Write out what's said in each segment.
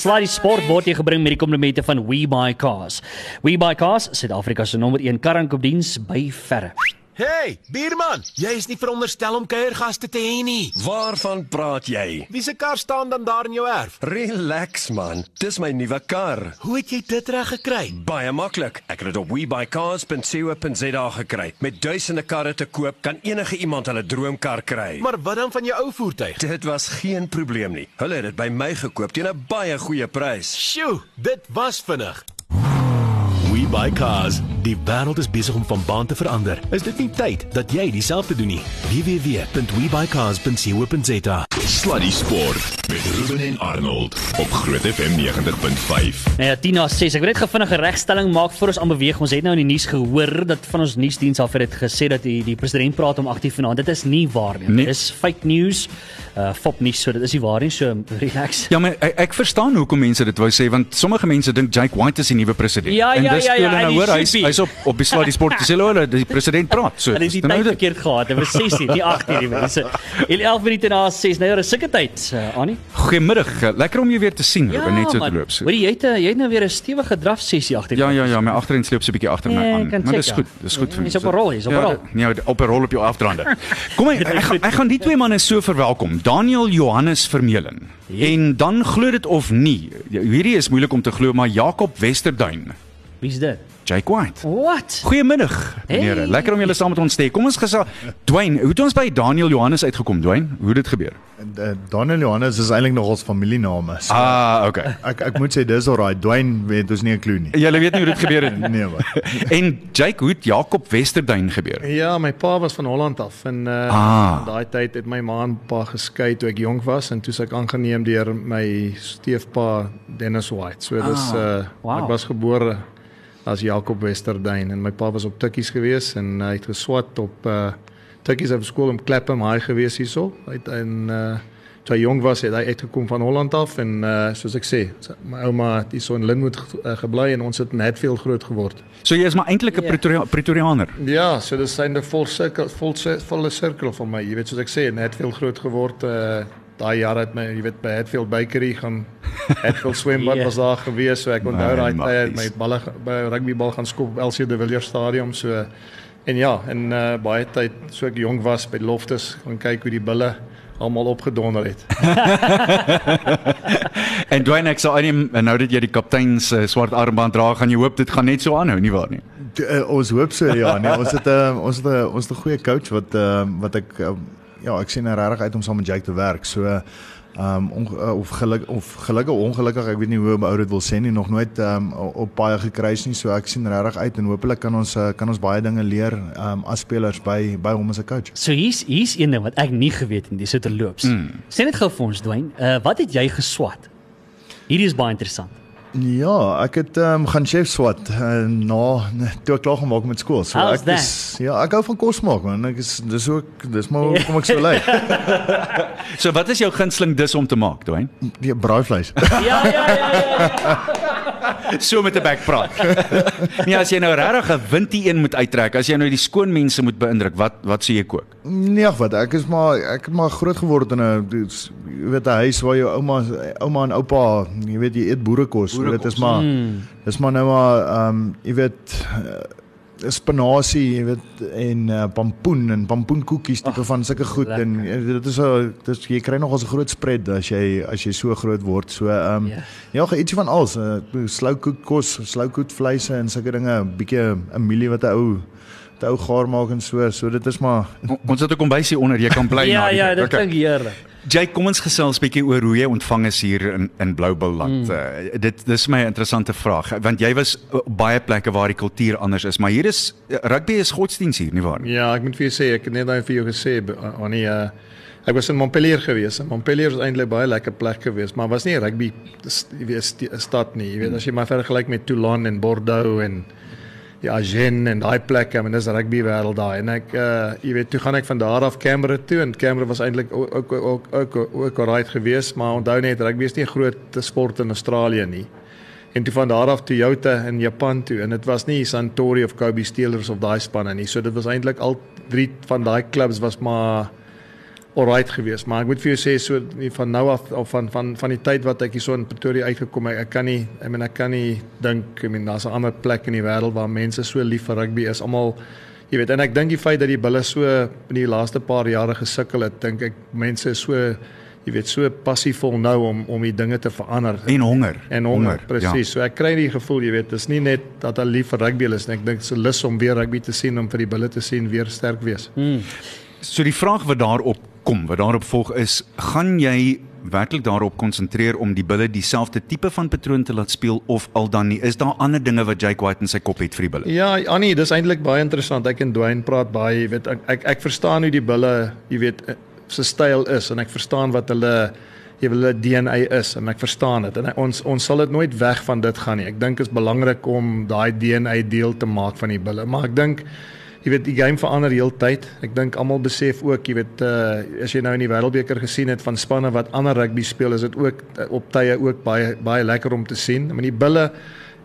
Sluddy Sport word jy gebring met die komplimente van WeBuyCars. WeBuyCars, Suid-Afrika se nommer 1 karankopdiens by verre. Hey, bierman, jy is nie veronderstel om kuiergaste te hê nie. Waarvan praat jy? Wie se kar staan dan daar in jou erf? Relax man, dis my nuwe kar. Hoe het jy dit reg gekry? Baie maklik. Ek het dit op webuycars.co.za gekry. Met duisende karre te koop, kan enige iemand hulle droomkar kry. Maar wat dan van jou ou voertuig? Dit was geen probleem nie. Hulle het dit by my gekoop teen 'n baie goeie prys. Sjoe, dit was vinnig. We buy cars. Die wêreld is besig om van baan te verander. Is dit nie tyd dat jy dieselfde doen nie? www.webuycars.co.za. Sluddy Sport met Ruben en Arnold op Groot FM 90.5. Nou ja, Tina sê ek wil net gefvinnige regstelling maak voor ons aanbeweeg. Ons het nou in die nuus gehoor dat van ons nuusdiens af het dit gesê dat die die president praat om 8:00 vanaand. Dit is nie waar nie. Nee. Dit is fake news. Uh fop nuus, so dit is nie waar nie. So relax. Ja, maar ek, ek verstaan hoekom mense dit wou sê want sommige mense dink Jake White is die nuwe president. Ja, en ja, dis ja, toe ja, en nou die hoor hy's hy's op op die slide sport te sê hulle die president praat. So Hulle het die nou tyd verkeerd gehad. Dit was 6 uur, nie 8 uur nie mense. 11 minute na 6. Nou ja, dis sulke tyd, uh, Annie. Goeiemiddag. Lekker om jou weer te sien, Ruben, net so te loop. So. Hoor jy het 'n- jy het nou weer 'n stewige draf sessie agter. Ja ja ja, my agterin sleep so 'n bietjie agter my Ja, aan. Maar dis goed. ja. Dis goed vir Jy's op 'n rol, jy's op 'n Ja, rol. Nee, op 'n rol op jou afdraande. Kom ek ek, gaan- ek gaan die twee manne so verwelkom. Daniel Johannes Vermeulen. En dan glo dit of nie. Hierdie is moeilik om te glo, maar Jakob Westerduin. Wie's dit? Jake White. What? Goeiemiddag, meneere. Hey. Lekker om julle saam met ons te hê. Kom ons gesels. Dwayne, hoe het ons by Daniel Johannes uitgekom, Dwayne? Hoe het dit gebeur? Uh, Daniel Johannes is eintlik nog ons familiename. So Ah, okay. ek ek moet sê dis alright. Dwayne weet ons nie 'n klou nie. Julle weet nie hoe dit gebeur het nie. Nee maar. En Jake, hoe het Jakob Westerduin gebeur? Ja, my pa was van Holland af en uh Ah. daai tyd het my ma en pa geskei toe ek jonk was en toe se ek aangeneem deur my stiefpa Dennis White. So dis Ah, uh wow. ek was gebore as Jakob Westerduin en my pa was op Tikkies gewees en hy het geswat op uh Tikkies op skool in Clapham High gewees hierso. Hy het in uh toe hy jong was het hy uitgekom van Holland af en uh soos ek sê, my ouma het hier so in Linwood uh, gebly en ons het in Hatfield groot geword. So jy is maar eintlik 'n Ja. Pretoria Pretoriaaner. Ja, so dis syne vol sirkel vol volle sirkel van my. Jy weet soos ek sê, net veel groot geword uh daai jare het my, jy weet by Hatfield Bakery gaan Hatfield swembad Ja. was daar gewees, so ek onthou daai tyd magies. my balle by rugbybal gaan skop op LC de Villiers stadion so en ja, en uh baie tyd so ek jonk was by Loftus gaan kyk hoe die bulle almal opgedonder het. En Dwayne ek sal aanneem nou dat jy die kaptein se swart armband dra, gaan jy hoop dit gaan net so aanhou, nie waar nie? Uh, ons hoop so ja, nee, ons het 'n uh, ons het 'n ons het 'n goeie coach wat uh, wat ek uh, ja, ek sien er regtig uit om saam met Jake te werk. So ehm um, on, of geluk of gelukkig of ongelukkig, ek weet nie hoe my ou dit wil sê nie, nog nooit ehm um, op baie gekruis nie. So ek sien regtig uit en hopelik kan ons uh, kan ons baie dinge leer ehm um, as spelers by by hom as 'n coach. So hier's hier's een ding wat ek nie geweet het nie, dis so te loops. Mm. Sê net gou vir ons Dwayne, uh wat het jy geswat? Hierdie is baie interessant. Ja, ek het ehm um, gaan chef swat uh, na toe ek klaar gemaak met skool. So How's ek is ja, ek hou van kos maak man. Ek is dis ook dis maar hoekom ek so lyk. So wat is jou gunsteling dis om te maak, Dwayne? Die braaivleis. Ja ja ja ja. So met 'n bek praat. nee, as jy nou regtig 'n wintie een moet uittrek, as jy nou die skoon mense moet beïndruk, wat wat sê jy kook? Nee, ag wat, ek is maar ek het maar groot geword in 'n jy weet 'n huis waar jou ouma ouma en oupa, jy weet jy eet boerekos. boerekos. Dit is maar mm. dis maar nou maar ehm um, jy weet uh, spinasie, jy weet en uh, pampoen en pampoenkoekies tipe van sulke goed lekker. en uh, dit is 'n dis jy kry nog as 'n groot spread as jy as jy so groot word. So ehm um, Ja. ja, ja ietsie van alles, uh, sloukoek kos, sloukoek vleise en sulke dinge, 'n bietjie 'n mielie wat 'n ou te ou gaar maak en so. So dit is maar O, ons het 'n kombuisie onder, jy kan bly Ja na. die- ja, dit Okay. klink heerlik. Jay, kom ons gesels bietjie oor hoe jy ontvang is hier in in Bloubilland. Mm. Uh, dit dis my interessante vraag want jy was op baie plekke waar die kultuur anders is, maar hier is rugby is godsdiens hier, nie waar nie? Ja, ek moet vir jou sê, ek het net nou vir jou gesê Annie uh ek was in Montpellier gewees. Montpellier is eintlik baie lekker plek gewees, maar was nie 'n rugby jy weet st- stad nie. Jy weet as jy maar vergelyk met Toulon en Bordeaux en ja Agen en daai plekke, mean dis rugby wêreld daai. En ek uh jy weet toe gaan ek van daar af Canberra toe en Canberra was eintlik ook ook ook ook, ook alright geweest, maar onthou net rugby is nie 'n groot sport in Australië nie. En toe van daar af Toyota in Japan toe en dit was nie Suntory of Kobe Steelers of daai spanne nie. So dit was eintlik al drie van daai klubs was maar alright geweest, maar ek moet vir jou sê so van nou af of van van van die tyd wat ek hier so in Pretoria uitgekom het, ek kan nie ek meen ek kan nie dink ek meen daar's 'n ander plek in die wêreld waar mense so lief vir rugby is. Almal jy weet en ek dink die feit dat die bulle so in die laaste paar jare gesukkel het, dink ek mense is so jy weet so passievol nou om om die dinge te verander En honger. en honger, ja. presies. So ek kry die gevoel, jy weet, dis nie net dat hulle lief vir rugby is nie. Ek dink se lus om weer rugby te sien om vir die bulle te sien weer sterk wees. So die vraag wat daarop kom, wat daarop volg is, gaan jy werklik daarop konsentreer om die bulle dieselfde tipe van patroon te laat speel of al dan nie? Is daar ander dinge wat Jake White in sy kop het vir die bulle? Ja, Annie, dis eintlik baie interessant. Ek en Dwayne praat baie, jy weet, ek ek, ek verstaan hoe die bulle, jy weet, eh, se styl is en ek verstaan wat hulle jy wil hulle DNA is en ek verstaan dit en ons ons sal dit nooit weg van dit gaan nie. Ek dink is belangrik om daai DNA deel te maak van die bulle, maar ek dink jy weet die game verander heeltyd. Ek dink almal besef ook, jy weet, uh, as jy nou in die Wêreldbeker gesien het van spanne wat ander rugby speel, is dit ook uh, op tye ook baie baie lekker om te sien. Maar die bulle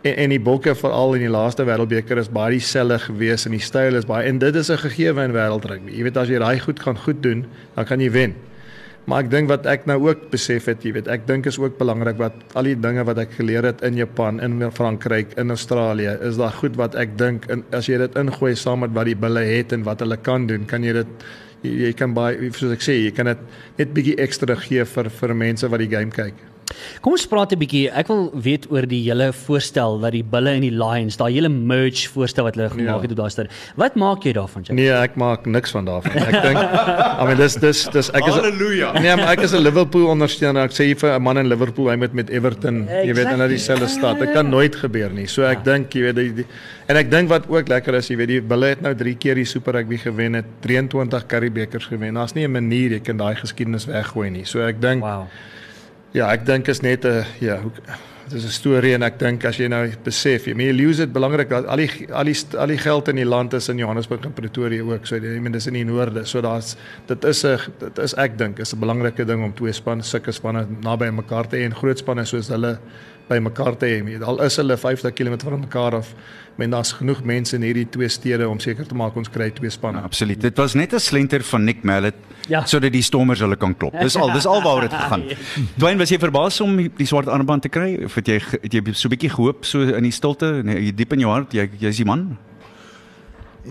en, en die bokke veral in die laaste Wêreldbeker is baie dieselfde gewees en die styl is baie en dit is 'n gegewe in wêreldrugby. Jy weet as jy daai goed kan goed doen, dan kan jy wen. Maar ek dink wat ek nou ook besef het, jy weet, ek dink is ook belangrik wat al die dinge wat ek geleer het in Japan, in Frankryk, in Australië, is daar goed wat ek dink en as jy dit ingooi saam met wat die bulle het en wat hulle kan doen, kan jy dit jy, jy kan baie soos ek sê, jy kan dit net bietjie ekstra gee vir vir mense wat die game kyk. Kom ons praat 'n bietjie. Ek wil weet oor die hele voorstel dat die Bulle en die Lions, daai hele merge voorstel wat hulle gemaak Ja. het op daai stadium. Wat maak jy daarvan, Jack? Nee, ek maak niks van daarvan. Ek dink I mean dis dis dis ek is Halleluja. Nee, maar ek is 'n Liverpool ondersteuner. Ek sê vir 'n man in Liverpool, hy moet met Everton, jy weet, in hulle dieselfde stad. Dit kan nooit gebeur nie. So ek dink, jy weet, die, die, en ek dink wat ook lekker is, jy weet, die Bulle het nou 3 keer die Super Rugby gewen, het 23 Currybekers gewen. Daar's nie 'n manier jy kan daai geskiedenis weggooi nie. So ek dink Wow. Ja, ek dink is net 'n ja, dit is 'n storie en ek dink as jy nou besef, jy jy lose dit belangrik dat al die al die al die geld in die land is in Johannesburg en Pretoria ook. So jy meen dis in die noorde. So daar's dit is 'n dit is ek dink is 'n belangrike ding om twee spanne sulke spanne naby mekaar te hê en groot spanne soos hulle by mekaar te hê. Al is hulle 50 km van mekaar af, men daar's genoeg mense in hierdie twee stede om seker te maak ons kry twee spanne. Absoluut. Dit was net 'n slenter van Nick Mallet Ja. sodat die Stormers hulle kan klop. Dis al, dis al waaroor dit gegaan. Dwayne, was jy verbaas om die swart armband te kry of het jy het jy so 'n bietjie gehoop so in die stilte, nee, diep in jou hart, jy jy's die man?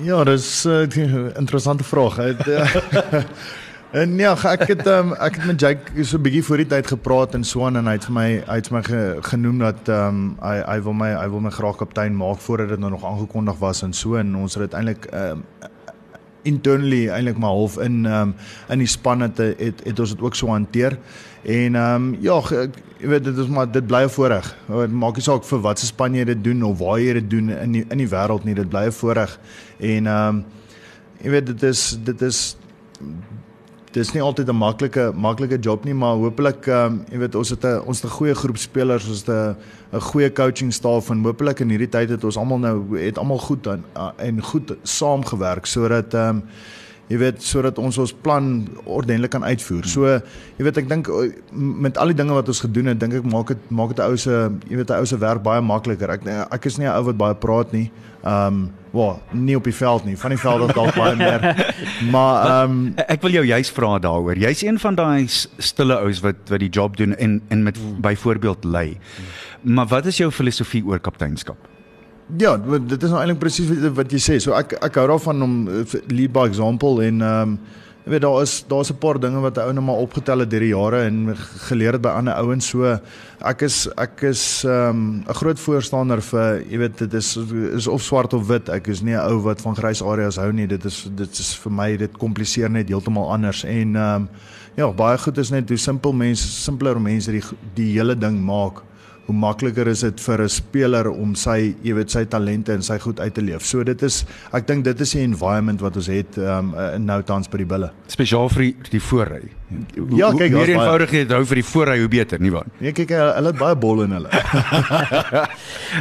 Ja, dis 'n uh, interessante vraag. Het, uh, en ja, ek het um, ek het met Jake so 'n bietjie voor die tyd gepraat in Swan en hy het vir my vir my ge, genoem dat ehm um, hy hy wil my hy wil my graag kaptein maak voordat dit nou nog aangekondig was en so en ons het dit eintlik ehm um, internally eintlik maar half in ehm um, in die span het, het het ons dit ook so hanteer. En ehm um, ja, jy weet dit is maar dit bly 'n voorreg. Dit maak nie saak vir wat se span jy dit doen of waar jy dit doen in die, in die wêreld nie, dit bly 'n voorreg. En ehm um, jy weet dit is dit is dis nie altyd 'n maklike maklike job nie, maar hopelik ehm um, jy weet ons het 'n ons het 'n goeie groep spelers, ons het 'n 'n goeie coaching staf en hopelik in hierdie tyd het ons almal nou het almal goed aan en goed saamgewerk sodat ehm um, jy weet sodat ons ons plan ordentlik kan uitvoer. So jy weet ek dink met al die dinge wat ons gedoen het, dink ek maak dit maak dit 'n ou se jy weet 'n ou se werk baie makliker. Ek ek is nie 'n ou wat baie praat nie. Ehm um, wel, nie op die veld nie. Van die veld af dalk baie meer. Maar ehm um, Ek wil jou juist vra daaroor. Jy's een van daai stille ouens wat wat die job doen en en met byvoorbeeld lei. Maar wat is jou filosofie oor kapteinskap? Ja, dit is nou eintlik presies wat, wat jy sê. So ek ek hou daarvan om eh, lead by example en ehm um, jy weet daar is daar's 'n paar dinge wat ou nou maar opgetel het deur die jare en geleer het by ander ouens. So ek is ek is ehm um, 'n groot voorstander vir jy weet dit is is of swart of wit. Ek is nie 'n ou wat van grys areas hou nie. Dit is dit is vir my dit kompliseer net heeltemal anders en ehm um, ja, baie goed is net hoe simpel mense simpeler mense die die hele ding maak hoe makliker is dit vir 'n speler om sy, jy weet, sy talente en sy goed uit te leef. So dit is ek dink dit is die environment wat ons het um, nou tans by die bulle. Spesiaal vir die, die voorry. Hoe- Ja, hoe kyk, meer daar's baie- eenvoudig jy dit hou vir die voorry hoe beter, nie waar? Nee, kyk hulle het baie bol in hulle.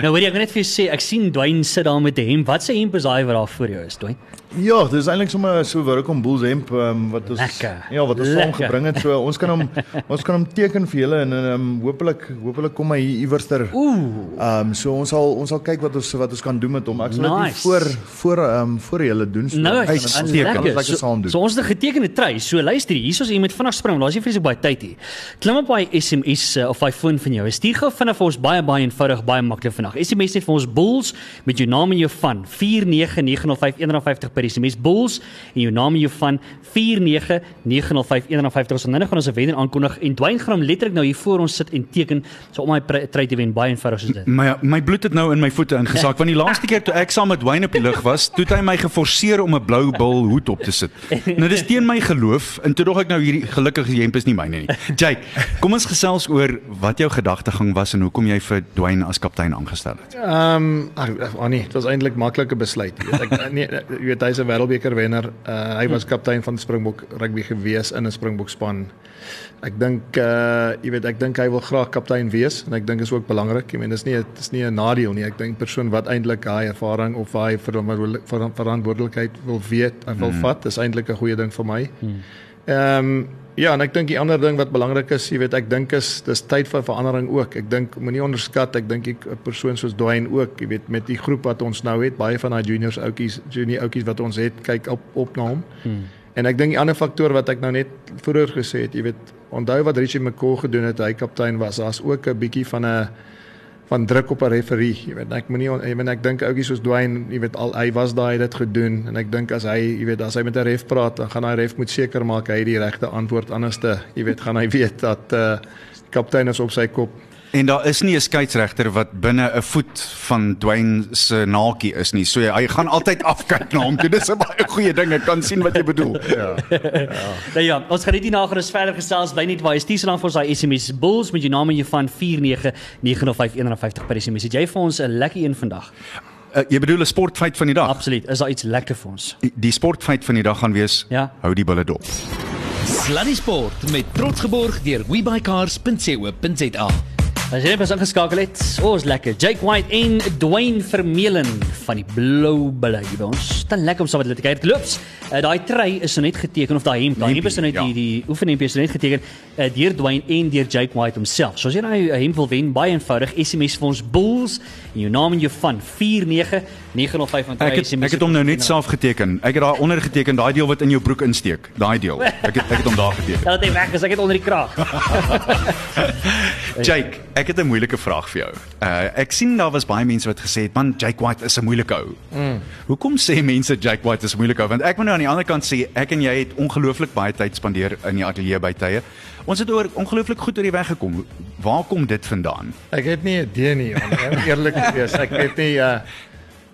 Nou weet jy, ek wil net vir jou sê, ek sien Dwayne sit daar met 'n hemp. Wat se hemp is daai wat daar voor jou is, Dwayne? Ja, dis eintlik sommer so Welkom Bulls hemp um, wat ons Lekker. ja, wat ons saam gebring het. So ons kan hom ons kan hom teken vir julle en um, hopelik hopelik kom hy hier iewerster. Ooh. Ehm um, so ons sal ons sal kyk wat ons wat ons kan doen met hom. Ek sal dit Nice. voor voor ehm um, voor julle doen so. Nou, hy dit- ons lekker. So, saam doen. so ons het 'n getekende trui. So luister hier, is ons hier vinnig spring. Daar's nie vreeslik baie tyd hier. Klim op by SMS uh, of by foon van jou. Stuur gou vinnig vir ons baie baie eenvoudig, baie maklik vandag. SMS net vir ons Bulls met jou naam en jou van 49905 per SMS Bulls en jou naam en jou van 49905 ons nou gaan ons 'n wenner aankondig en Dwayne gaan hom letterlik nou hier voor ons sit en teken so om my trui te wen baie eenvoudig soos dit. My my bloed het nou in my voete ingesak want die laaste keer toe ek saam met Wayne op die lug was, toe het hy my geforseer om 'n blou bil hoed op te sit. Nou dis teen my geloof en toe dog ek nou hierdie gelukkige hemp is nie myne nie. Jake, kom ons gesels oor wat jou gedagtegang was en hoekom jy vir Dwayne as kaptein aangestel het. Ehm um, ag oh nee, dit was eintlik maklike besluit. Jy weet ek nee, jy weet hy's 'n wêreldbeker wenner. Uh, hy was kaptein van Springbok rugby gewees in 'n Springbok span. Ek dink uh jy weet ek dink hy wil graag kaptein wees en ek dink is ook belangrik. Ek meen dis nie dit is nie 'n nadeel nie. Ek dink persoon wat eintlik daai ervaring of daai ver- verantwoordelikheid wil weet en wil mm. vat, is eintlik 'n goeie ding vir my. Ehm um, ja, en ek dink die ander ding wat belangrik is, jy weet, ek dink is dis tyd vir verandering ook. Ek dink moenie onderskat, ek dink 'n persoon soos Dwayne ook, jy weet, met die groep wat ons nou het, baie van daai juniors outjies, junior outjies wat ons het, kyk op op na hom. Hmm. En ek dink die ander faktor wat ek nou net vroeër gesê het, jy weet, onthou wat Richie McCaw gedoen het, hy kaptein was, daar's ook 'n bietjie van 'n van druk op 'n referee. Jy weet, ek moenie jy weet ek dink ouetjies soos Dwayne, jy weet al hy was daai dit gedoen en ek dink as hy, jy weet, as hy met 'n ref praat, dan gaan daai ref moet seker maak hy het die regte antwoord anderste, jy weet, gaan hy weet dat uh kaptein is op sy kop. En daar is nie 'n skeieregter wat binne 'n voet van Dwayne se naakie is nie. So hy, hy gaan altyd afkyk na hom. Dit is 'n baie goeie ding. Ek kan sien wat jy bedoel. Ja. Nou ja, ons gaan net hierna ons verder gesels. Bly net waar jy stuur so lank vir ons daai SMS Bulls met jou naam en jou van 49905 per SMS. Het jy vir ons 'n lekker een vandag? Uh, jy bedoel 'n sportfeit van die dag. Absoluut. Is daar iets lekker vir ons? Die- Die sportfeit van die dag gaan wees Ja. hou die bulle dop. Sluddy Sport met trots geborg deur webycars.co.za. As jy net pas ingeskakel het, o, is lekker. Jake White en Dwayne Vermeulen van die Blou Bulle hier by ons. Dan lekker om saam met hulle te kyk. Loops. Uh, daai trui is nou net geteken of daai hemp, daai hemp is nou net ja. die die oefenhemp is nou net geteken uh, deur Dwayne en deur Jake White homself. So as jy nou 'n hemp wil wen, baie eenvoudig. SMS vir ons Bulls en jou naam en jou van 49905 van Ek het ek het hom nou net self geteken. Ek het daar onder geteken daai deel wat in jou broek insteek. Daai deel. Ek het ek het hom daar geteken. Ja, dit weg, as ek het onder die kraag. Jake, ek het 'n moeilike vraag vir jou. Uh ek sien daar was baie mense wat gesê het, "Man, Jake White is 'n moeilike ou." Mm. Hoekom sê mense Jake White is 'n moeilike ou? Want ek moet nou aan die ander kant sê, ek en jy het ongelooflik baie tyd spandeer in die ateljee by tye. Ons het oor ongelooflik goed oor die weg gekom. Waar kom dit vandaan? Ek het nie 'n idee nie, om om eerlik te wees. Ek weet nie uh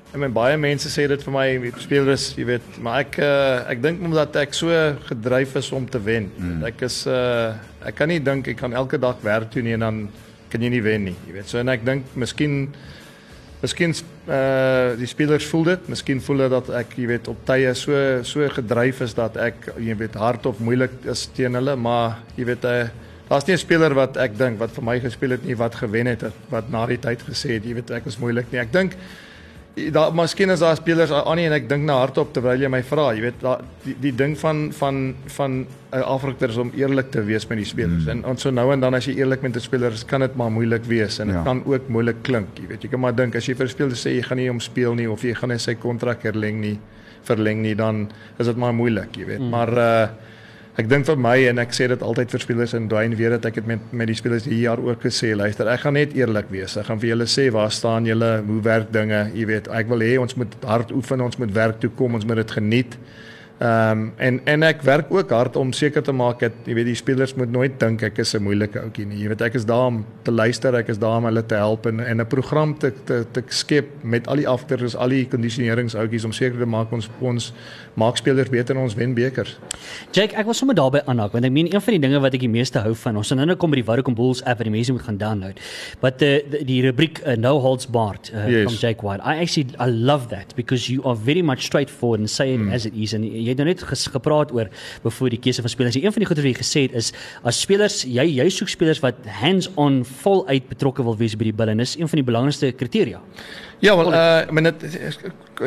ek meen baie mense sê dit vir my, spelers, jy weet, maar ek uh ek dink omdat ek so gedryf is om te wen. Mm. Ek is uh ek kan nie dink ek kan elke dag werk doen nie en dan kan jy nie wen nie, jy weet. So en ek dink miskien Miskien uh die spelers voel dit, miskien voel hulle dat ek, jy weet, op tye so so gedryf is dat ek, jy weet, hard of moeilik is teen hulle, maar jy weet, uh, daar's nie 'n speler wat ek dink wat vir my gespeel het nie wat gewen het wat na die tyd gesê het, jy weet, ek is moeilik nie. Ek dink daar miskien is daar spelers aan en ek dink na hardop terwyl jy my vra, jy weet, daar die, die ding van van van 'n uh, afrigter is om eerlik te wees met die spelers. Mm. En ons so nou en dan as jy eerlik met 'n speler is, kan dit maar moeilik wees en dit Ja. kan ook moeilik klink, jy weet. Jy kan maar dink as jy vir 'n speler sê jy gaan nie hom speel nie of jy gaan nie sy kontrak verleng nie, verleng nie, dan is dit maar moeilik, jy weet. Mm. Maar uh Ek dink vir my en ek sê dit altyd vir spelers en Dwayne weet dit ek het met met die spelers hier jaar ook gesê luister ek gaan net eerlik wees. Ek gaan vir julle sê waar staan julle hoe werk dinge? Jy weet ek wil hê ons moet hard oefen ons moet werk toe kom ons moet dit geniet Ehm um, en en ek werk ook hard om seker te maak dat jy weet die spelers moet nooit dink ek is 'n moeilike ouetjie nie. Jy weet ek is daar om te luister, ek is daar om hulle te help en en 'n program te te te skep met al die afters, al die kondisioneringsoutjies om seker te maak ons ons maak spelers beter en ons wen bekers. Jake, ek wil sommer daarbey aanhaak want ek meen een van die dinge wat ek die meeste hou van, ons gaan nou kom by die Vodacom Bulls app wat die mense moet gaan download. But the, the die rubriek uh, No Holds Barred uh, Yes. from Jake White. I actually I love that because you are very much straightforward and say it mm. as it is and jy Jy het nou net gepraat oor voor die keuse van spelers. Een van die goeie wat jy gesê het is as spelers jy jy soek spelers wat hands-on voluit betrokke wil wees by die bil en dis een van die belangrikste kriteria. Ja, wel uh ek meen dit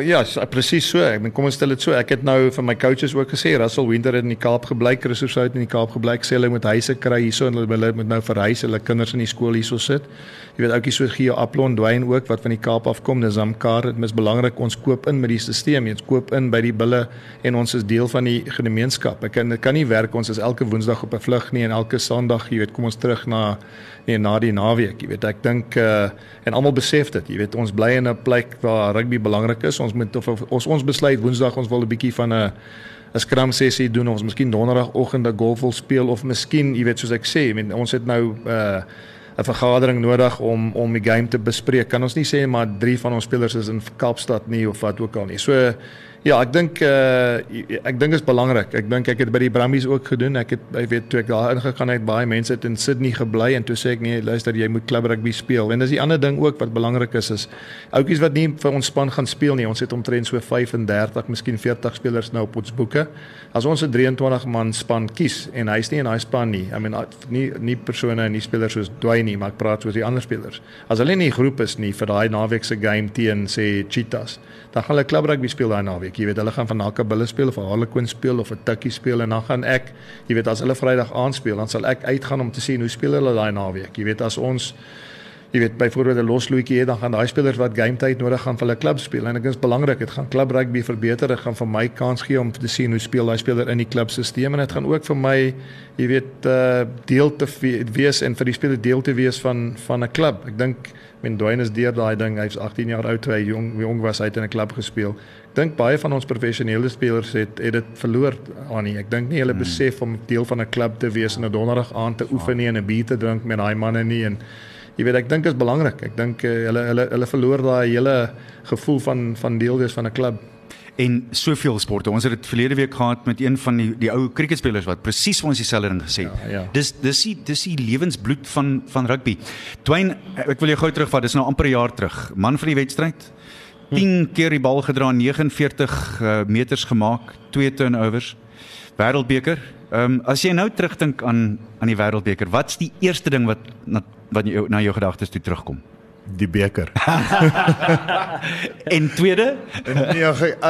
ja, so, presies so. Ek meen kom ons stel dit so. Ek het nou vir my coaches ook gesê Russell Winter het in die Kaap gebly, Chris Hout in die Kaap gebly. Ek sê hulle moet huise kry hierso en hulle hulle moet nou verhuis, hulle kinders in die skool hierso sit. Jy weet ouetjies so Gio Aplon Dwayne ook wat van die Kaap af kom, dis Zamkar. Dit is belangrik ons koop in met die stelsel. Ons koop in by die bulle en ons is deel van die gemeenskap. Ek kan dit kan nie werk ons is elke Woensdag op 'n vlug nie en elke Sondag, jy weet, kom ons terug na nee na die naweek, jy weet. Ek dink uh en almal besef dit, jy weet, ons bly in 'n plek waar rugby belangrik is. Ons moet of, of ons ons besluit Woensdag ons wil 'n bietjie van 'n 'n scrum sessie doen of ons miskien donderdagoggend 'n golf wil speel of miskien, jy weet, soos ek sê, men, ons het nou uh 'n vergadering nodig om om die game te bespreek. Kan ons nie sê maar 3 van ons spelers is in Kaapstad nie of wat ook al nie. So Ja, ek dink uh ek dink is belangrik. Ek dink ek het by die Brumbies ook gedoen. Ek het ek weet toe ek daar ingegaan het, baie mense het in Sydney gebly en toe sê ek nee, luister, jy moet klub rugby speel. En dis die ander ding ook wat belangrik is is ouetjies wat nie vir ons span gaan speel nie. Ons het omtrent so 35, miskien 40 spelers nou op ons boeke. As ons 'n 23 man span kies en hy's nie in daai span nie. I mean nie nie persone en nie spelers soos Dwayne nie, maar ek praat soos die ander spelers. As hulle nie in die groep is nie vir daai naweek se game teen sê Cheetahs, dan gaan hulle klub rugby speel daai naweek. Jy weet, hulle gaan van Nakabulle speel of Harlequin speel of 'n Tikkie speel en dan gaan ek, jy weet, as hulle Vrydag aand speel, dan sal ek uitgaan om te sien hoe speel hulle daai naweek. Jy weet, as ons jy weet byvoorbeeld 'n losloetjie het, dan gaan daai spelers wat game tyd nodig gaan vir hulle klub speel en ek dink dit is belangrik. Dit gaan klub rugby verbeter. Dit gaan vir my kans gee om te sien hoe speel daai speler in die klubstelsel en dit gaan ook vir my, jy weet, uh deel te wees en vir die speler deel te wees van van 'n klub. Ek dink men Dwayne is deur daai ding. Hy's 18 jaar oud, hy jong jong was hy het in 'n klub gespeel dink baie van ons professionele spelers het het dit verloor aan nie. Ek dink nie hulle hmm. besef om deel van 'n klub te wees en 'n donderdag aand te oefen nie en 'n bier te drink met daai manne nie en jy weet ek dink is belangrik. Ek dink uh, hulle hulle hulle verloor daai hele gevoel van van deel wees van 'n klub en soveel sporte. Ons het dit verlede week gehad met een van die die ou cricketspelers wat presies vir ons dieselfde ding gesê het. Ja, ja. Dis dis die dis die lewensbloed van van rugby. Dwayne, ek wil jou gou terugvat. Dis nou amper 'n jaar terug. Man van die wedstryd. 10 keer die bal gedra, 49 uh, meters gemaak, twee turnovers. Wêreldbeker. Ehm um, as jy nou terugdink aan aan die Wêreldbeker, wat's die eerste ding wat na, wat jou na jou gedagtes toe terugkom? Die beker. en tweede? nee, ag ek,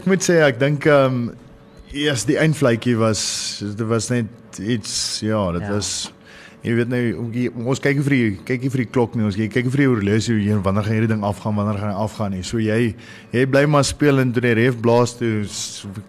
ek moet sê ek dink ehm um, eers die eindvliekie was dit was net iets ja, dit ja. was Jy weet nou ons kyk vir die kyk vir die klok nie ons jy kyk vir die horlosie hier wanneer gaan hierdie ding afgaan wanneer gaan hy afgaan nie. So jy jy bly maar speel en toe die ref blaas toe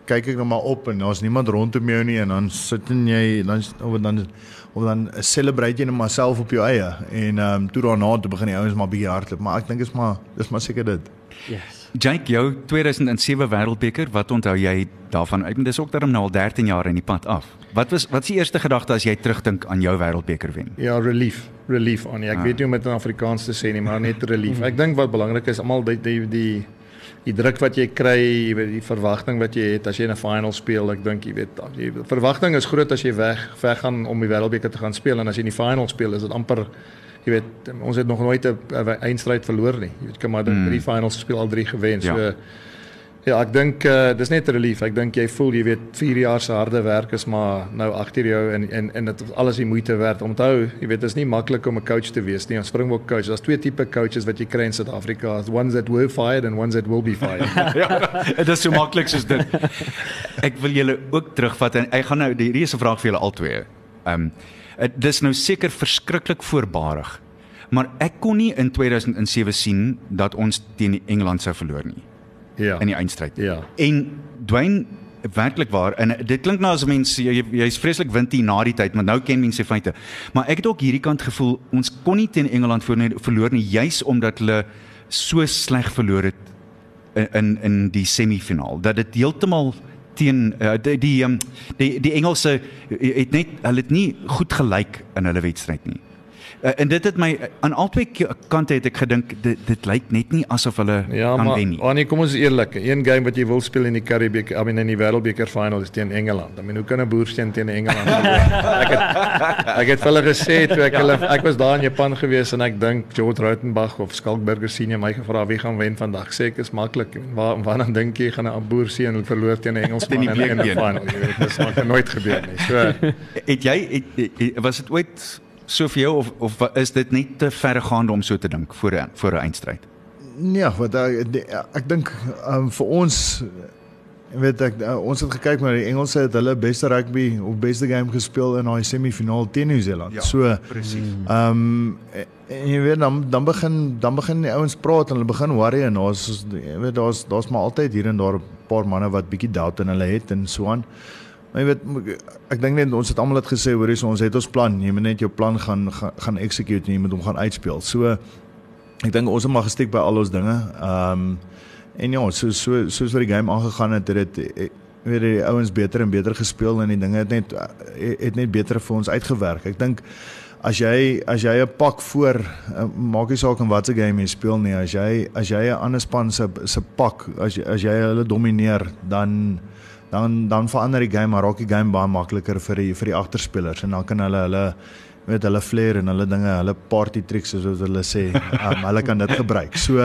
kyk ek nou maar op en daar's niemand rondom jou nie en dan sit jy dan of dan of dan celebrate jy net maar self op jou eie en ehm um, toe daarna toe begin die ouens maar bietjie hardloop. Maar ek dink is maar dis maar seker dit. Yes Jake, jou 2007 Wêreldbeker, wat onthou jy daarvan? Ek dis ook daarom nou al 13 jaar in die pad af. Wat was wat is die eerste gedagte as jy terugdink aan jou Wêreldbeker wen? Ja, relief. Relief aan. Ek ah. weet nie hoe om dit in Afrikaans te sê nie, maar net relief. Ek dink wat belangrik is, almal die die die die druk wat jy kry, jy weet die verwagting wat jy het as jy in 'n final speel, ek dink jy weet, die verwagting is groot as jy weg weg gaan om die Wêreldbeker te gaan speel en as jy in die final speel, is dit amper jy weet ons het nog nooit 'n eindstryd verloor nie. Jy weet kom maar die mm. drie finals gespeel al drie gewen. So ja, ja ek dink uh, dis net relief. Ek dink jy voel jy weet 4 jaar se harde werk is maar nou agter jou en en en dit alles die moeite werd. Onthou, jy weet dit is nie maklik om 'n coach te wees nie. Ons Springbok coach, daar's twee tipe coaches wat jy kry in Suid-Afrika. Ones that were fired and ones that will be fired. ja, dit is so maklik soos dit. Ek wil julle ook terugvat en ek gaan nou die hierdie is 'n vraag vir julle albei. Ehm um, dit is nou seker verskriklik voorbarig. Maar ek kon nie in 2007 sien dat ons teen Engeland sou verloor nie. Ja. In die eindstryd. Ja. En Dwayne werklik waar en dit klink nou as mense jy's jy vreeslik wind hier na die tyd maar nou ken mense feite. Maar ek het ook hierdie kant gevoel ons kon nie teen Engeland verloor nie juis omdat hulle so sleg verloor het in, in die semifinaal dat dit heeltemal teen uh, die die, um, die die Engelse het net hulle het nie goed gelyk in hulle wedstryd nie. Uh, en dit het my aan albei kante het ek gedink dit dit lyk net nie asof hulle Ja, kan maar wen nie. oh nee, kom ons eerlik. Een game wat jy wil speel in die Karibiek, I mean in die Wêreldbeker final is teen Engeland. I mean, hoe kan 'n boersteen teen Engeland ek het ek het hulle gesê toe ek hulle ek was daar in Japan gewees en ek dink George Rautenbach of Skalkberger senior my gevra wie gaan wen vandag. Sê ek is maklik. Waar waarna dink jy gaan 'n boerseun verloor teen 'n Engelsman in die bleekbeen. final? Jy weet, dis nog nooit gebeur nie. So Het jy het, het, was dit ooit so vir jou of of is dit net te verregaande om so te dink voor 'n voor 'n eindstryd? Ja, wat ek ek dink um, vir ons weet ek uh, ons het gekyk maar die Engelse het hulle beste rugby of beste game gespeel in daai semifinaal teen Nieu-Seeland. Ja, so presies. Ehm um, en jy weet dan dan begin dan begin die ouens praat en hulle begin worry en daar's jy weet daar's daar's maar altyd hier en daar 'n paar manne wat bietjie doubt in hulle het en so aan. Maar jy weet ek dink net ons het almal dit gesê hoor hier ons het ons plan. Jy moet net jou plan gaan gaan, gaan execute en jy moet hom gaan uitspeel. So ek dink ons het maar gestiek by al ons dinge. Ehm um, en ja, so so soos wat die game aangegaan het, het dit eh, weet die ouens beter en beter gespeel en die dinge het net eh, het net beter vir ons uitgewerk. Ek dink as jy as jy 'n pak voor uh, maak nie saak in watter game jy speel nie as jy as jy 'n ander span se se pak as jy as jy hulle domineer dan dan dan verander die game maar raak die game baie makliker vir die vir die agterspelers en dan kan hulle hulle weet hulle flair en hulle dinge hulle party tricks soos hulle sê um, hulle kan dit gebruik. So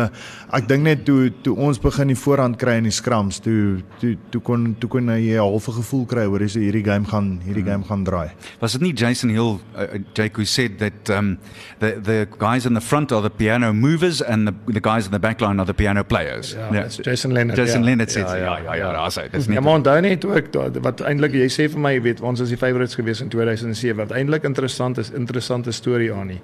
ek dink net toe toe ons begin die voorhand kry in die scrums toe toe toe kon toe kon jy 'n halfe gevoel kry hoor jy hierdie game gaan hierdie game gaan draai. Was it not Jason Hill, uh, Jake, who said that um, the the guys in the front are the piano movers and the the guys in the back line are the piano players? Ja, yeah, Jason Leonard. Jason ja. Leonard said, Ja, ja, ja, ja, ja, ja, ja, dis Ja, nie. maar onthou net ook dat- wat eintlik jy sê vir my, jy weet, ons is die favourites gewees in 2007. Wat eintlik interessant is, interessante storie aan nie.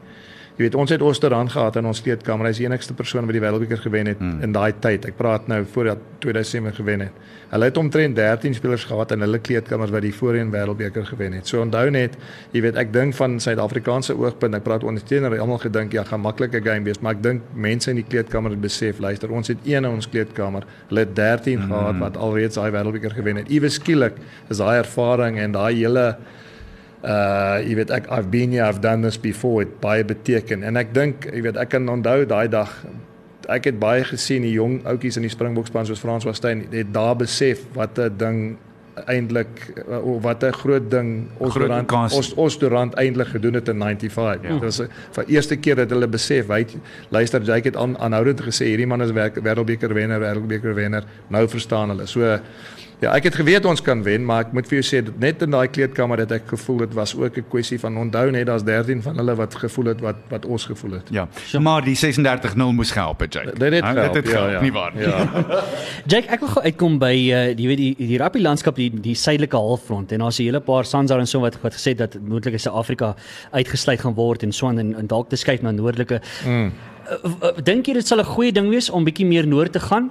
Jy weet, ons het Osterrand gehad in ons kleedkamer. Hy is die enigste persoon wat die wêreldbeker gewen het hmm. in daai tyd. Ek praat nou voordat 2007 gewen het. Hulle het omtrent 13 spelers gehad in hulle kleedkamers wat die voorheen wêreldbeker gewen het. So onthou net, jy weet, ek dink van Suid-Afrikaanse oogpunt, ek praat ondersteuner, almal gedink ja, gaan maklike game wees, maar ek dink mense in die kleedkamer het besef, luister, ons het een in ons kleedkamer. Hulle het 13 hmm. gehad wat alreeds daai wêreldbeker gewen het. Iewes skielik is daai ervaring en daai hele uh jy weet ek I've been here I've done this before it baie beteken en ek dink jy weet ek kan onthou daai dag ek het baie gesien die jong ouetjies in die Springbokspan soos Frans Westyn het daar besef wat 'n ding eintlik of wat 'n groot ding ons ons Durant eintlik gedoen het in 95. Ja. Dit was 'n- vir eerste keer dat hulle besef, hy het- luister Jake het aan, aanhoudend gesê hierdie man is wêreldbeker wenner, wêreldbeker wenner. Nou verstaan hulle. So ja, ek het geweet ons kan wen, maar ek moet vir jou sê dat net in daai kleedkamer het ek gevoel dit was ook 'n kwessie van onthou net daar's 13 van hulle wat gevoel het wat wat ons gevoel het. Ja, maar die 36-0 moes gehelp het, Jake. Dit het gehelp, Dit het ja, gehelp, ja. nie waar nie. Ja. Jake, ek wil gou uitkom by uh, jy weet die die rugby landskap die die suidelike halfrond en daar's 'n hele paar Sansar en so wat wat gesê het dat moontlik is Suid-Afrika uitgesluit gaan word en so aan en, en dalk te skuif na noordelike. Mm. Uh, uh, Dink jy dit sal 'n goeie ding wees om bietjie meer noord te gaan?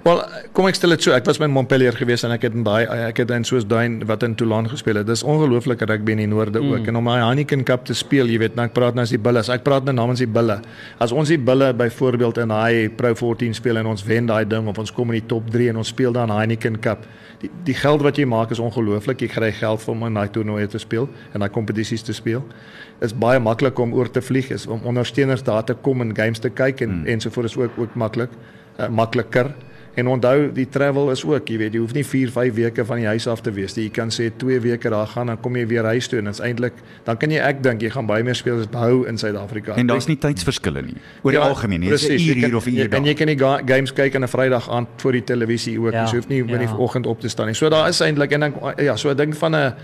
Wel, kom ek stel dit so, ek was by Montpellier gewees en ek het in daai ek het in soos daai wat in Toulon gespeel het. Dis ongelooflike rugby in die noorde mm. ook en om daai Heineken Cup te speel, jy weet, nou ek praat nou as die bulle. Ek praat nou namens die bulle. As ons die bulle byvoorbeeld in daai Pro 14 speel en ons wen daai ding of ons kom in die top 3 en ons speel dan Heineken Cup. Die die geld wat jy maak is ongelooflik. Jy kry geld vir om in daai toernooie te speel en daai kompetisies te speel. Is baie maklik om oor te vlieg, is om ondersteuners daar te kom en games te kyk en mm. ensovoorts ook ook maklik, uh, makliker. En onthou die travel is ook, jy weet, jy hoef nie 4, 5 weke van die huis af te wees nie. Jy kan sê 2 weke daar gaan dan kom jy weer huis toe en dit is eintlik dan kan jy ek dink jy gaan baie meer spelers behou in Suid-Afrika. En daar's nie tydsverskille nie. Oor die algemeen, nie. Dis 'n Ja, precies, uur hier of 'n uur En daar. jy kan die ga games kyk aan 'n Vrydag aand voor die televisie ook. Ja, Ja, jy hoef nie in die ja. oggend op te staan nie. So daar is eintlik en dan ja, so 'n ding van 'n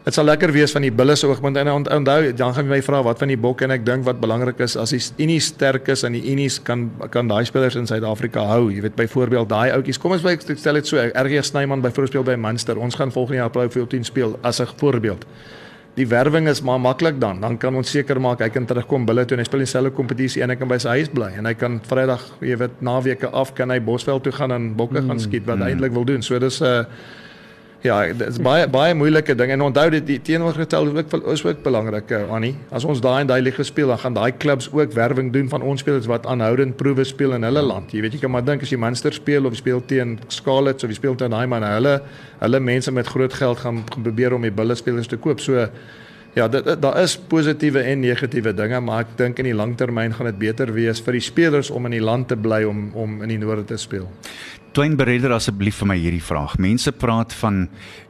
Dit sal lekker wees van die bulle se oogpunt en ont- onthou dan gaan jy my vra wat van die bokke en ek dink wat belangrik is as die Unie sterk is en die Unies kan kan daai spelers in Suid-Afrika hou. Jy weet byvoorbeeld daai ouetjies. Kom ons by stel dit so. RG Snyman byvoorbeeld by Munster. Ons gaan volgende jaar Pro 14 speel as 'n voorbeeld. Die werwing is maar maklik dan. Dan kan ons seker maak hy kan terugkom bulle toe en hy speel dieselfde kompetisie en hy kan by sy huis bly en hy kan Vrydag, jy weet, naweke af kan hy Bosveld toe gaan en bokke mm, gaan skiet wat hy eintlik wil doen. So dis 'n uh, Ja, dit is baie baie moeilike ding en onthou dit die teenoorgestelde is ook is ook belangrik uh, Annie. As ons daai en daai liga speel, dan gaan daai klubs ook werwing doen van ons spelers wat aanhoudend proewe speel in hulle land. Jy weet jy kan maar dink as jy Munster speel of speel teen Scarlets of jy speel teen daai man, hulle hulle mense met groot geld gaan, probeer om die bulle spelers te koop. So Ja, daar is positiewe en negatiewe dinge, maar ek dink in die langtermyn gaan dit beter wees vir die spelers om in die land te bly om om in die noorde te speel. Twyn bereder asseblief vir my hierdie vraag. Mense praat van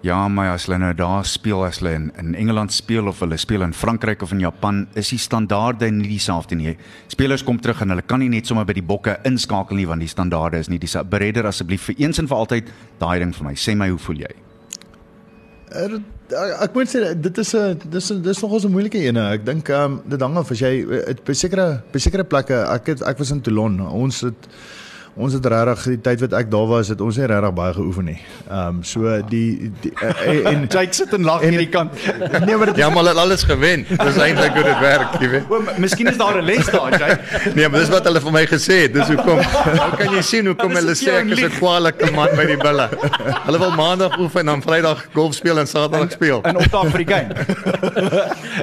ja, maar as hulle nou daar speel as hulle in, in Engeland speel of hulle speel in Frankryk of in Japan, is die standaarde nie dieselfde nie. Spelers kom terug en hulle kan nie net sommer by die bokke inskakel nie want die standaarde is nie dieselfde. Bereder asseblief vir eens en vir altyd daai ding vir my. Sê my hoe voel jy? Er, ek moet sê dit is 'n dis dis nogals 'n moeilike ene. Ek dink ehm um, dit hang af as jy by sekere by sekere plekke ek het, ek was in Toulon. Ons het ons het regtig die tyd wat ek daar was het ons nie regtig baie geoefen nie. Ehm um, so die, die en, en Jake sit en lag hierdie kant. nee maar dit Ja, maar hulle het alles gewen. Dis eintlik hoe dit werk, jy weet. O, miskien is daar 'n les daar, Jake. Nee, maar dis wat hulle vir my gesê het. Dis hoekom. Nou kan jy sien hoekom hulle sê ek is 'n kwalike man by die bulle. Hulle wil maandag oefen en dan Vrydag golf speel en Saterdag speel. In op Afrikaan.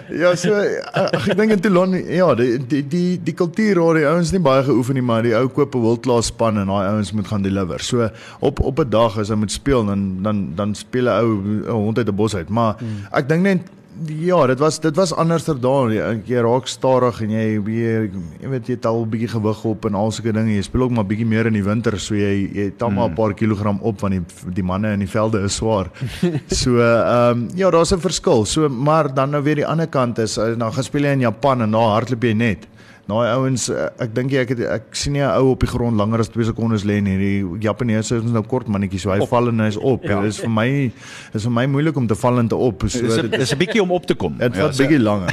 Ja, so ag, ek dink in Toulon ja, die die die die kultuur daar, die ouens nie baie geoefen nie, maar die ou koop 'n world class span en daai ouens moet gaan deliver. So op op 'n dag as hy moet speel dan dan dan speel 'n ou 'n hond uit 'n bos uit. Maar ek dink net ja, dit was dit was anderster daar. Jy, raak stadig en jy jy, jy weet jy tel 'n bietjie gewig op en al sulke dinge. Jy speel ook maar bietjie meer in die winter, so jy jy tel maar 'n paar kilogram op want die die manne in die velde is swaar. So ehm um, ja, daar's 'n verskil. So maar dan nou weer die ander kant is as nou gaan speel jy in Japan en daar hardloop jy net. Daai ouens eh, ek dink jy ek het, ek sien nie 'n ou op die grond langer as 2 sekondes lê nie. Die Japaneese is nou kort mannetjies, so hy op. val en hy is op. Ja. Dit is vir my is vir my moeilik om te val en te op. So dit dis 'n bietjie om op te kom. Dit vat so- bietjie langer.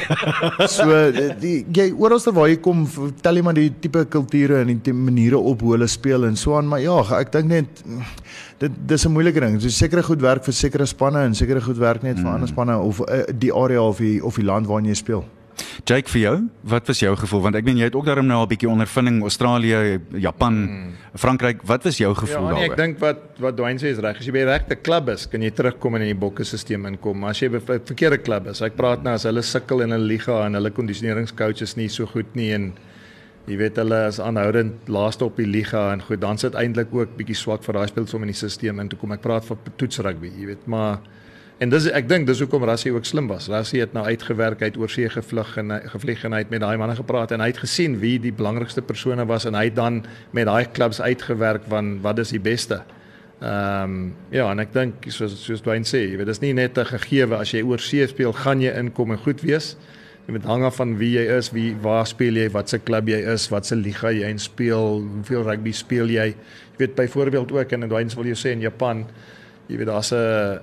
So die jy oralste waar jy kom, vertel jy maar die tipe kulture en die maniere op hoe hulle speel en so aan, maar ja, ek dink net dit dis 'n moeilike ding. So sekere goed werk vir sekere spanne en sekere goed werk net vir ander spanne of uh, die area of die of die land waarin jy speel. Jake vir jou, wat was jou gevoel? Want ek meen jy het ook daarom nou al 'n bietjie ondervinding Australië, Japan, mm. Frankryk. Wat was jou gevoel Ja, nee, ek daaroor? dink wat wat Dwayne sê is reg. As jy by die regte klub is, kan jy terugkom en in die bokke-stelsel inkom. Maar as jy by 'n verkeerde klub is, ek praat nou as hulle sukkel in 'n liga en hulle kondisioneringscoach is nie so goed nie en jy weet hulle is aanhoudend laaste op die liga en goed, dan sit eintlik ook bietjie swak vir daai spelers om in die stelsel in te kom. Ek praat van toetsrugby, jy weet, maar En dis ek dink dis hoekom Rassie ook slim was. Rassie het nou uitgewerk uit oorsee gevlug en hy- gevlieg en hy het met daai manne gepraat en hy het gesien wie die belangrikste persone was en hy het dan met daai klubs uitgewerk van wat is die beste. Ehm um, ja, en ek dink soos soos Dwayne sê, jy weet dis nie net 'n gegewe as jy oorsee speel, gaan jy inkom en goed wees. Jy moet hang af van wie jy is, wie waar speel jy, wat se klub jy is, wat se liga jy in speel, hoeveel rugby speel jy. Jy weet byvoorbeeld ook en Dwayne wil jou sê in Japan, jy weet daar's 'n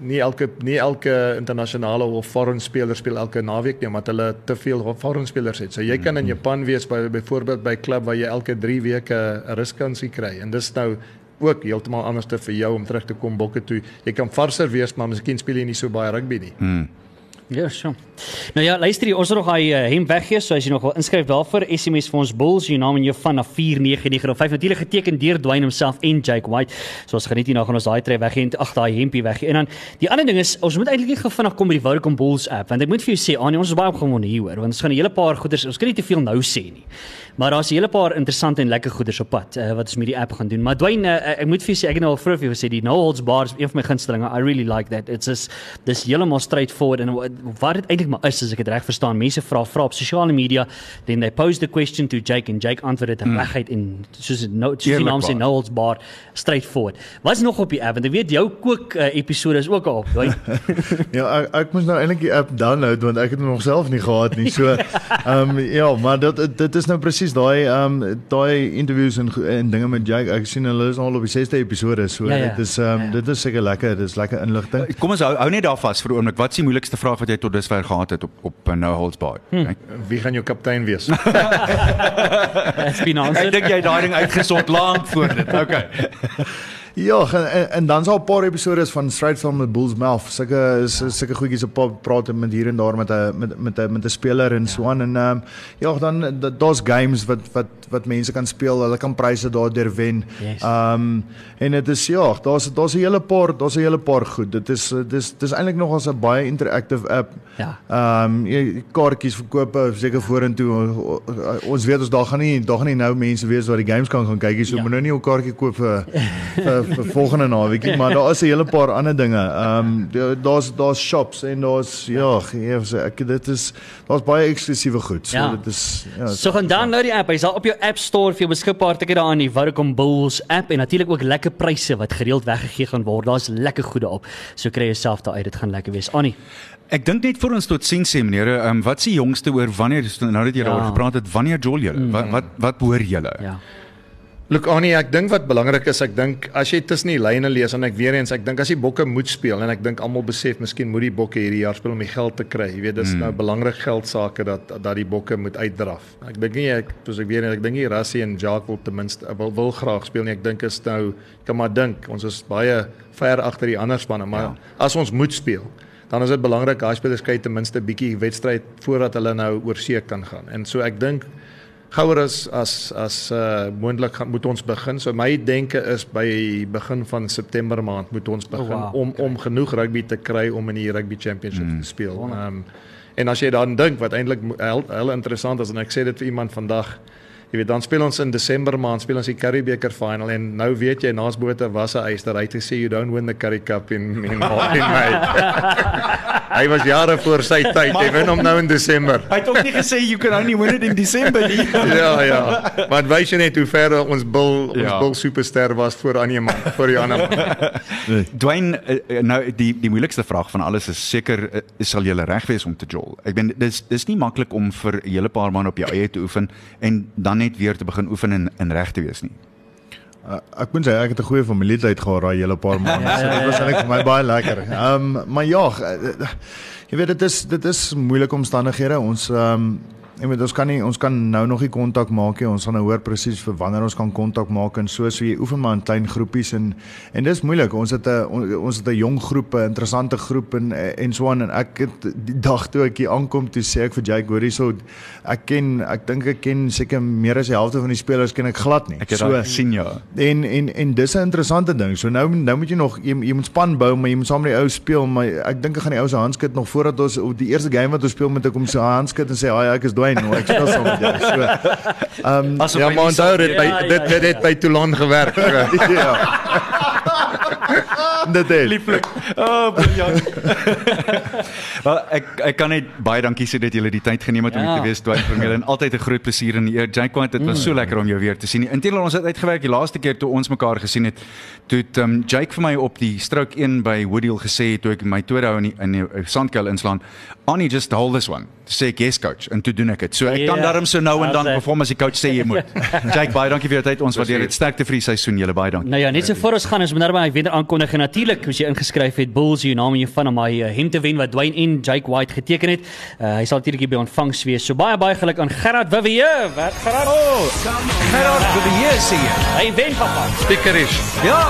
nie elke nie elke internasionale of foreign speler speel elke naweek nie omdat hulle te veel foreign spelers het. So jy kan in Japan wees by byvoorbeeld by 'n klub waar jy elke 3 weke 'n ruskansie kry en dis nou ook heeltemal anders te vir jou om terug te kom bokke toe. Jy kan varser wees, maar miskien speel jy nie so baie rugby nie. Hmm. Ja, so. Nou ja, luister hier, ons het nog hy uh, hemp weggee, so as jy nog wil inskryf daarvoor, SMS vir ons Bulls, jou naam en jou van na 49905 natuurlik geteken deur Dwayne homself en Jake White. So ons geniet hier nou gaan ons daai tree weggee en ag daai hempie weggee. En dan die ander ding is, ons moet eintlik net vinnig kom by die Vodacom Bulls app, want ek moet vir jou sê, Anie, ons is baie opgewonde hieroor, want ons gaan 'n hele paar goeders, ons kan nie te veel nou sê nie. Maar daar's 'n hele paar interessante en lekker goeders op pad uh, wat ons met die app gaan doen. Maar Dwayne, uh, ek moet vir jou sê, ek het nou al vroeër vir jou gesê die no holds bar is een van my gunstelinge. I really like that. It's just dis heeltemal straightforward en wat dit eintlik maar is as ek dit reg verstaan. Mense vra vra op sosiale media, then they pose the question to Jake and Jake antwoord dit mm. reguit en soos dit nou soos die naam sê Eerlikwaar. no holds bar straightforward. Wat's nog op die app? Want ek weet jou kook uh, episode is ook al op, Dwayne. Ja, ek, ek moes nou eintlik die app download want ek het hom nog self nie gehad nie. So ehm um, ja, maar dit dit is nou presies daai ehm um, daai interviews en en dinge met Jake. Ek sien hulle is nou al op die 6de episode. So Ja, ja. dit is ehm um, Ja, ja. dit is seker lekker. Dit is lekker inligting. Kom ons hou, hou net daar vas vir 'n oomblik. Wat is die moeilikste vraag wat jy tot dusver gehad het op op No Holds Barred? Hmm. Wie gaan jou kaptein wees? It's been Ek answered. dink jy het daai ding uitgesort lank voor dit. Okay. Ja, en, en, dan is al 'n paar episode van Straight from the Bulls Mouth. Sulke sulke goedjies op praat met hier en daar met 'n met met 'n met 'n speler en ja. so aan en ehm um, ja, dan da- daar's games wat wat wat mense kan speel. Hulle kan pryse daardeur wen. Yes. Ehm um, en dit is ja, daar's daar's 'n hele paar, daar's 'n hele paar goed. Dit is dis dis eintlik nog as 'n baie interactive app. Ja. Ehm um, kaartjies verkoop seker vorentoe. Ons weet ons daar gaan nie daar gaan nie nou mense wees wat die games kan gaan kyk nie. So ja. moet nou nie 'n kaartjie koop vir vir, vir volgende naweekie, maar daar is 'n hele paar ander dinge. Ehm um, daar's daar's shops en daar's ja, gee ek dit is daar's baie eksklusiewe goed. So Ja. dit is ja. So gaan download die app. Hy's al op jou App Store vir jou beskikbaar. Tik dit daar aan die Vodacom Bulls app en natuurlik ook lekker pryse wat gereeld weggegee gaan word. Daar's lekker goede op. So kry jouself daar uit. Dit gaan lekker wees. Annie. Ek dink net vir ons tot sien sê meneere, ehm um, wat se jongste oor wanneer nou dat jy Ja. daaroor gepraat het, wanneer jol julle? Mm. Wat wat wat behoor julle? Ja. Look Annie, ek dink wat belangrik is, ek dink as jy tussen die lyne lees en ek weer eens, ek dink as die bokke moet speel en ek dink almal besef miskien moet die bokke hierdie jaar speel om die geld te kry. Jy weet, dis mm. nou belangrik geldsaake dat dat die bokke moet uitdraf. Ek dink nie ek soos ek weer eens, ek dink nie Rassie en Jacques wil ten minste wil, wil graag speel nie. Ek dink is nou kan maar dink, ons is baie ver agter die ander spanne, maar ja. as ons moet speel dan is dit belangrik daai spelers kry ten minste 'n bietjie wedstryd voordat hulle nou oor see kan gaan. En so ek dink gouer as as as uh moontlik gaan moet ons begin. So my denke is by begin van September maand moet ons begin Oh, wow. om om genoeg rugby te kry om in die rugby championship mm. te speel. Ehm um, en as jy dan dink wat eintlik heel, heel interessant is en ek sê dit vir iemand vandag Jy weet dan speel ons in Desember maand speel ons die Currie beker final en nou weet jy naas bote was 'n dat hy het gesê you don't win the Currie Cup in in, in May. hy was jare voor sy tyd. Hy wen hom nou in Desember. Hy het ook nie gesê you can only win it in December nie. ja ja. Maar wys jy net hoe ver ons bil ons Ja. bil superster was voor aan iemand, voor die ander man. Dwayne, eh, eh, nou die die moeilikste vraag van alles is seker eh, sal jy reg wees om te jol. Ek bedoel dis dis nie maklik om vir 'n hele paar maande op jou eie te oefen en dan net weer te begin oefen en in reg te wees nie. Uh, ek moet sê ek het 'n goeie familietyd gehad daai hele paar maande. So dit was eintlik vir my baie lekker. Ehm um, maar ja, uh, jy weet dit is dit is moeilike omstandighede. Ons ehm um, Ek weet ons kan nie ons kan nou nog nie kontak maak nie. Ons gaan nou hoor presies vir wanneer ons kan kontak maak en so so jy oefen maar in klein groepies en en dis moeilik. Ons het 'n on, ons het 'n jong groep, 'n interessante groep en en so aan en ek het die dag toe ek hier aankom toe sê ek vir Jake hoor hierso ek ken ek dink ek ken seker meer as die helfte van die spelers ken ek glad nie. Ek het so, sien ja. En en en dis 'n interessante ding. So nou nou moet jy nog jy, jy moet span bou, maar jy moet saam met die ou speel, maar ek dink ek gaan die ou se handskud nog voordat ons op die eerste game wat ons speel met ek hom se handskud en sê, "Haai, ek is Dwayne, nou ek speel saam met jou." So ehm um, Asof Ja, maar onthou dit by Ja, ja, dit dit het by Toulon gewerk. ja. Dit het. Lieflik. Oh, briljant. Wel, ek ek kan net baie dankie sê dat julle die tyd geneem het om Ja. hier te wees Dwayne Vermeulen en altyd 'n groot plesier en eer. Jake White, dit was so lekker om jou weer te sien. Inteendeel ons het uitgewerk die laaste keer toe ons mekaar gesien het. Toe het um, Jake vir my op die stroke 1 by Woodhill gesê toe ek my tweede hou in die, in die uh, sandkuil inslaan. Annie just hold this one. Toe sê ek yes coach en toe doen ek dit. So ek kan Ja, daarom so nou en dan perform as die coach sê jy moet. Jake baie dankie vir jou tyd. Ons waardeer dit. Sterkte vir die seisoen. Julle baie dankie. Nou ja, net so voor ons gaan ons moet nou by wenner aankondig en natuurlik as jy ingeskryf het Bulls jou naam en jou van om my uh, hem te wen wat Dwayne en Jake White geteken het. Uh, hy sal natuurlik by ontvangs wees. So baie baie geluk aan Gerard Vivier. Wat Gerard? Oh, Gerard, hier sien jy. hy wen papa. Speakerish. Ja.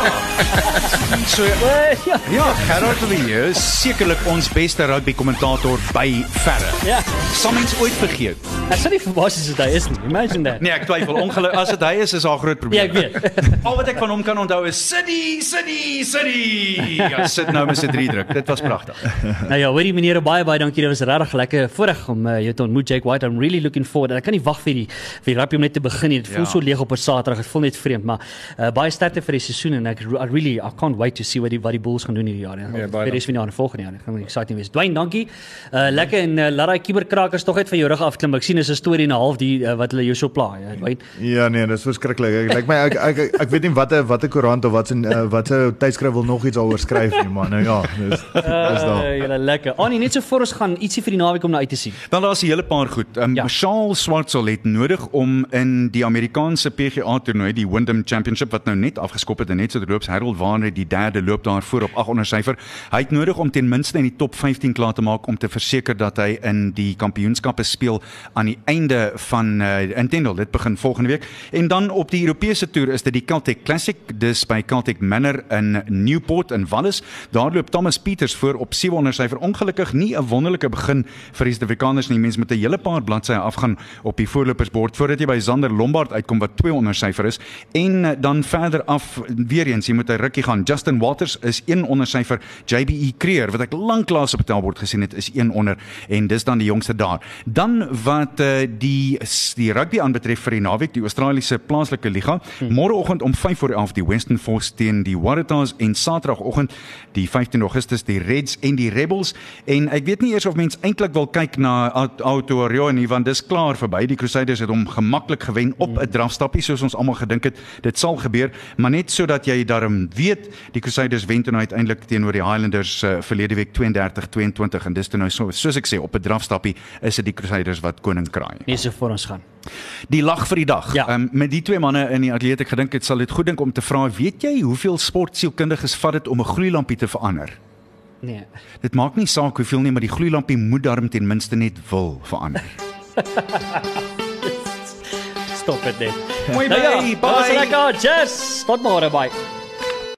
so Uh, ja. Ja, Gerard de Villiers is sekerlik ons beste rugby kommentator by verre. Ja. Sal mens ooit vergeet? Ek sou nie verbaas as dit hy is nie. Imagine that. Nee, ek twyfel ongeluk as dit hy is is daar groot Ja, probleem. ek weet. Al wat ek van hom kan onthou is City, City, City. Ja, sit nou met sy drie druk. Dit was pragtig. nou ja, hoorie meneer, baie baie dankie. Dit was regtig lekker voorreg om uh, jou te ontmoet Jake White. I'm really looking forward. En Ek kan nie wag vir die vir die rugby om net te begin nie. Dit voel Ja. so leeg op 'n Saterdag. Dit voel net vreemd, maar uh, baie sterkte vir die seisoen en ek I really I can't wait to see wat die wat die Bulls gaan doen hierdie jaar. Ja, baie vir die res van die jaar en volgende jaar. Dit gaan exciting wees. Dwayne, dankie. Uh, lekker en uh, laat daai kuberkrakers tog uit van jou rug afklim. Ek sien is 'n storie en 'n half die uh, wat hulle jou so pla. Ja, Dwayne. Ja nee, dis verskriklik. Ek lyk my ek, ek ek ek weet nie watter watter koerant of wat 'n uh, watter tydskrif wil nog iets daaroor skryf nie, maar nou ja, dis dis daar. Uh, julle lekker. Annie, net so voor ons gaan ietsie vir die naweek om na uit te sien. Dan daar's 'n hele paar goed. Um, Ja. Charles Schwartzel het nodig om in die Amerikaanse PGA toernooi, die Wyndham Championship wat nou net afgeskop het en net so terloops Harold Varner die derde loop daar voor op 8 onder syfer. Hy het nodig om ten minste in die top 15 klaar te maak om te verseker dat hy in die kampioenskappe speel aan die einde van uh, Intendel. Dit begin volgende week. En dan op die Europese toer is dit die Celtic Classic, dis by Celtic Manor in Newport in Wallis. Daar loop Thomas Pieters voor op 7 onder syfer. Ongelukkig nie 'n wonderlike begin vir die Suid-Afrikaners nie. Mense met 'n hele paar bladsye afgaan op die voorlopersbord voordat jy by Zander Lombard uitkom wat 2 onder syfer is en eh, dan verder af weer eens jy moet 'n rukkie gaan. Justin Waters is 1 onder syfer. JBE Creer wat ek lanklaas op die tellbord gesien het is 1 onder en dis dan die jongste daar. Dan wat uh, die die rugby aanbetref vir die naweek, die Australiese plaaslike liga, hmm. môreoggend om 5 voor 11 die Western Force teen die Waratahs en Saterdagoggend die 15 Augustus die Reds en die Rebels en ek weet nie eers of mens eintlik wil kyk na Aotearoa nie want dis klaar verby. Die Crusaders het hom gemaklik gewen op 'n drafstappie soos ons almal gedink het dit sal gebeur, maar net sodat jy daarom weet, die Crusaders wen toe nou uiteindelik teenoor die Highlanders uh, verlede week 32-22 en dis toe nou so, soos ek sê op 'n drafstappie is dit die Crusaders wat koning kraai. Nee, so voor ons gaan. Die lag vir die dag. Ja. Um, met die twee manne in die atleet ek gedink dit sal dit goed dink om te vra, weet jy hoeveel sportsielkundiges vat dit om 'n gloeilampie te verander? Nee. Dit maak nie saak hoeveel nie, maar die gloeilampie moet darm ten minste net wil verander. Stop dit net. Mooi Nou ja, bye. baie lekker. Yes. Tot môre, bye.